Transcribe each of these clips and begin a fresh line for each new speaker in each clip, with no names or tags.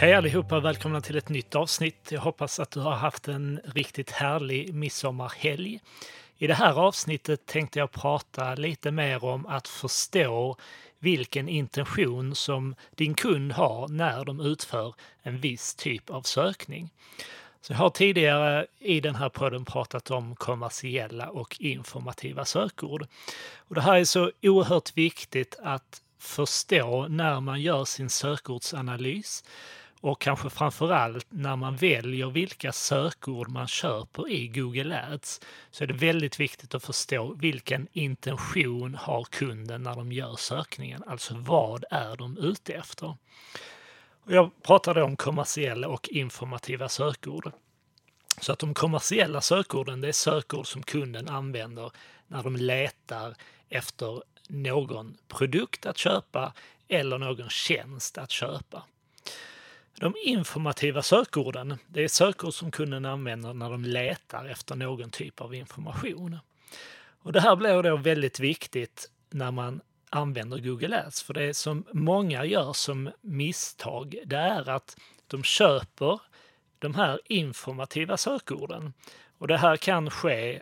Hej allihopa och välkomna till ett nytt avsnitt. Jag hoppas att du har haft en riktigt härlig midsommarhelg. I det här avsnittet tänkte jag prata lite mer om att förstå vilken intention som din kund har när de utför en viss typ av sökning. Så jag har tidigare i den här podden pratat om kommersiella och informativa sökord. Och det här är så oerhört viktigt att förstå när man gör sin sökordsanalys och kanske framför allt när man väljer vilka sökord man köper i Google Ads så är det väldigt viktigt att förstå vilken intention har kunden när de gör sökningen. Alltså vad är de ute efter? Jag pratade om kommersiella och informativa sökord. Så att de kommersiella sökorden det är sökord som kunden använder när de letar efter någon produkt att köpa eller någon tjänst att köpa. De informativa sökorden, det är sökord som kunden använder när de letar efter någon typ av information. Och det här blir då väldigt viktigt när man använder Google Ads, för det som många gör som misstag, det är att de köper de här informativa sökorden. Och det här kan ske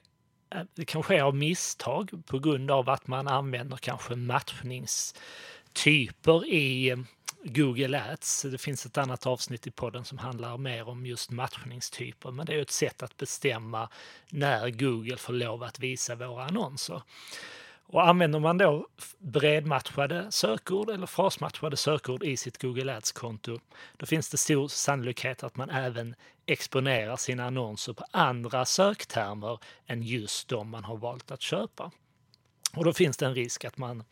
eh, det kan ske av misstag på grund av att man använder kanske matchningstyper i Google Ads. Det finns ett annat avsnitt i podden som handlar mer om just matchningstyper, men det är ett sätt att bestämma när Google får lov att visa våra annonser. Och använder man då bredmatchade sökord eller frasmatchade sökord i sitt Google Ads-konto, då finns det stor sannolikhet att man även exponerar sina annonser på andra söktermer än just de man har valt att köpa. Och då finns det en risk att man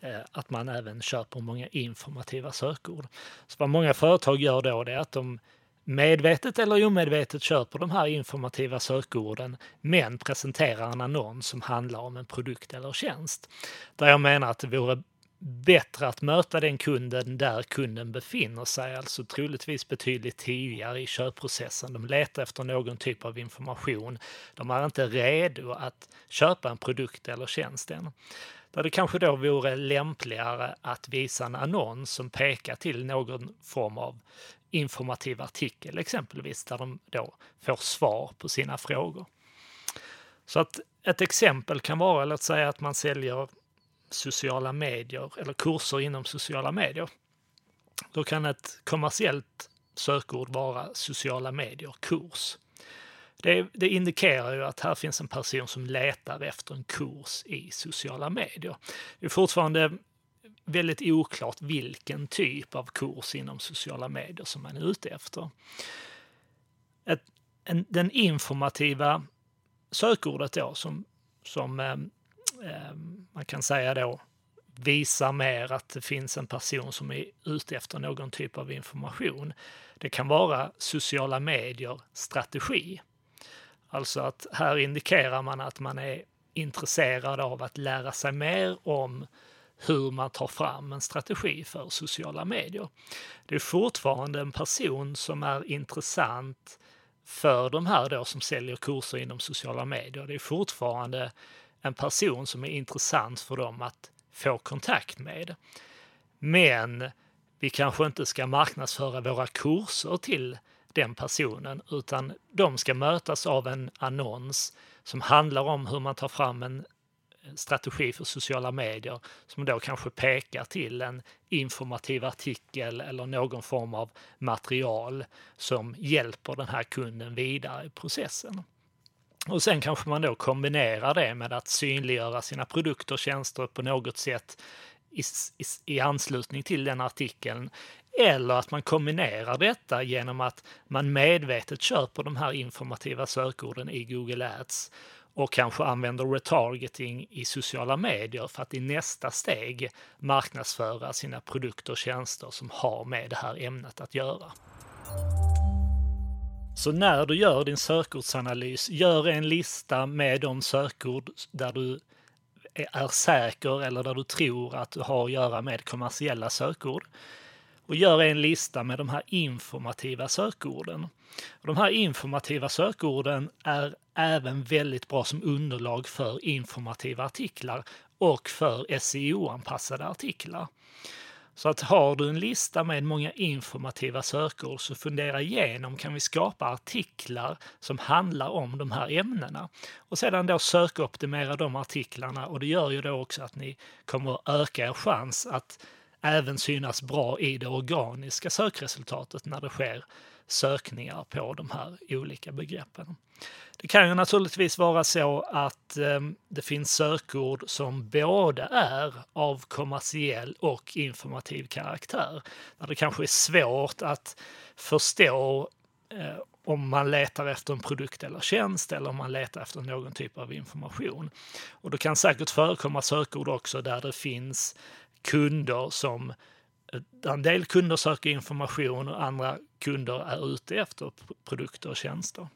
Eh, att man även köper många informativa sökord. Så vad många företag gör då är att de medvetet eller omedvetet köper de här informativa sökorden men presenterar en annons som handlar om en produkt eller tjänst. Där jag menar att det vore bättre att möta den kunden där kunden befinner sig, alltså troligtvis betydligt tidigare i köpprocessen. De letar efter någon typ av information. De är inte redo att köpa en produkt eller tjänst än. Där det kanske då vore lämpligare att visa en annons som pekar till någon form av informativ artikel exempelvis, där de då får svar på sina frågor. Så att ett exempel kan vara, låt säga att man säljer sociala medier eller kurser inom sociala medier. Då kan ett kommersiellt sökord vara sociala medier kurs. Det, det, indikerar ju att här finns en person som letar efter en kurs i sociala medier. Det är fortfarande väldigt oklart vilken typ av kurs inom sociala medier som man är ute efter. Ett, en, den informativa sökordet då som, som eh, eh, man kan säga då visar mer att det finns en person som är ute efter någon typ av information. Det kan vara sociala medier strategi. Alltså att här indikerar man att man är intresserad av att lära sig mer om hur man tar fram en strategi för sociala medier. Det är fortfarande en person som är intressant för de här då som säljer kurser inom sociala medier. Det är fortfarande en person som är intressant för dem att få kontakt med. Men vi kanske inte ska marknadsföra våra kurser till den personen, utan de ska mötas av en annons som handlar om hur man tar fram en eh, strategi för sociala medier som då kanske pekar till en informativ artikel eller någon form av material som hjälper den här kunden vidare i processen. Och sen kanske man då kombinerar det med att synliggöra sina produkter och tjänster på något sätt i, i, i anslutning till den artikeln eller att man kombinerar detta genom att man medvetet köper de här informativa sökorden i Google Ads och kanske använder retargeting i sociala medier för att i nästa steg marknadsföra sina produkter och tjänster som har med det här ämnet att göra. Så när du gör din sökordsanalys, gör en lista med de sökord där du är säker eller där du tror att du har att göra med kommersiella sökord och gör en lista med de här informativa sökorden. Och de här informativa sökorden är även väldigt bra som underlag för informativa artiklar och för SEO-anpassade artiklar. Så att har du en lista med många informativa sökord så fundera igenom, kan vi skapa artiklar som handlar om de här ämnena? Och sedan då sökoptimera de artiklarna och det gör ju då också att ni kommer att öka er chans att även synas bra i det organiska sökresultatet när det sker sökningar på de här olika begreppen. Det kan ju naturligtvis vara så att eh, det finns sökord som både är av kommersiell och informativ karaktär. Där det kanske är svårt att förstå eh, om man letar efter en produkt eller tjänst eller om man letar efter någon typ av information. Och det kan säkert förekomma sökord också där det finns kunder som eh, en del kunder söker information och andra kunder är ute efter produkter och tjänster.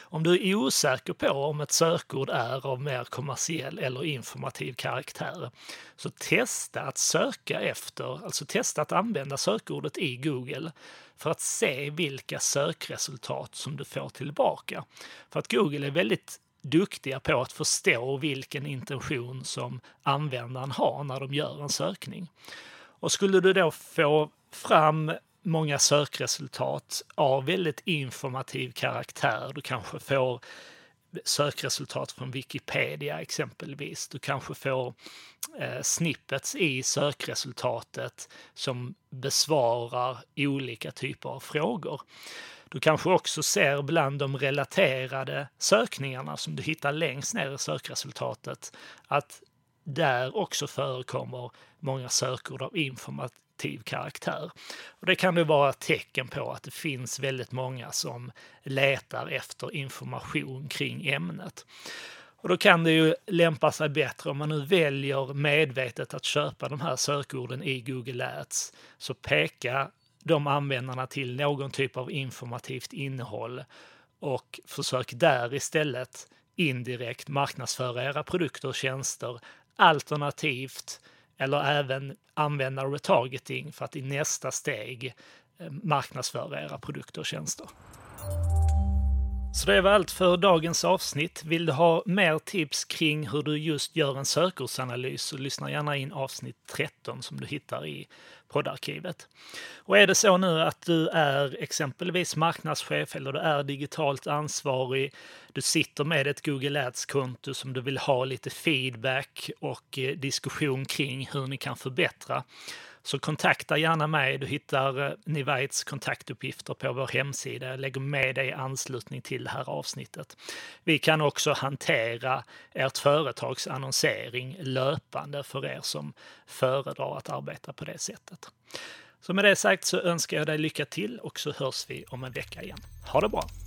Om du är osäker på om ett sökord är av mer kommersiell eller informativ karaktär, så testa att söka efter, alltså testa att använda sökordet i Google för att se vilka sökresultat som du får tillbaka. För att Google är väldigt duktiga på att förstå vilken intention som användaren har när de gör en sökning. Och skulle du då få fram många sökresultat av väldigt informativ karaktär, du kanske får sökresultat från Wikipedia exempelvis. Du kanske får eh, snippets i sökresultatet som besvarar olika typer av frågor. Du kanske också ser bland de relaterade sökningarna som du hittar längst ner i sökresultatet att där också förekommer många sökord av informativ karaktär. Och det kan ju vara ett tecken på att det finns väldigt många som letar efter information kring ämnet. Och då kan det ju lämpa sig bättre om man nu väljer medvetet att köpa de här sökorden i Google Ads, så peka de användarna till någon typ av informativt innehåll och försök där istället indirekt marknadsföra era produkter och tjänster alternativt eller även använda retargeting för att i nästa steg eh, marknadsföra era produkter och tjänster. Så det var allt för dagens avsnitt. Vill du ha mer tips kring hur du just gör en sökordsanalys så lyssna gärna in avsnitt 13 som du hittar i poddarkivet. Och är det så nu att du är exempelvis marknadschef eller du är digitalt ansvarig, du sitter med ett Google Ads-konto som du vill ha lite feedback och eh, diskussion kring hur ni kan förbättra, så kontakta gärna mig. Du hittar eh, Nivaits kontaktuppgifter på vår hemsida. Jag lägger med det i anslutning till det här avsnittet. Vi kan också hantera ert företags annonsering löpande för er som föredrar att arbeta på det sättet. Så med det sagt så önskar jag dig lycka till och så hörs vi om en vecka igen. Ha det bra!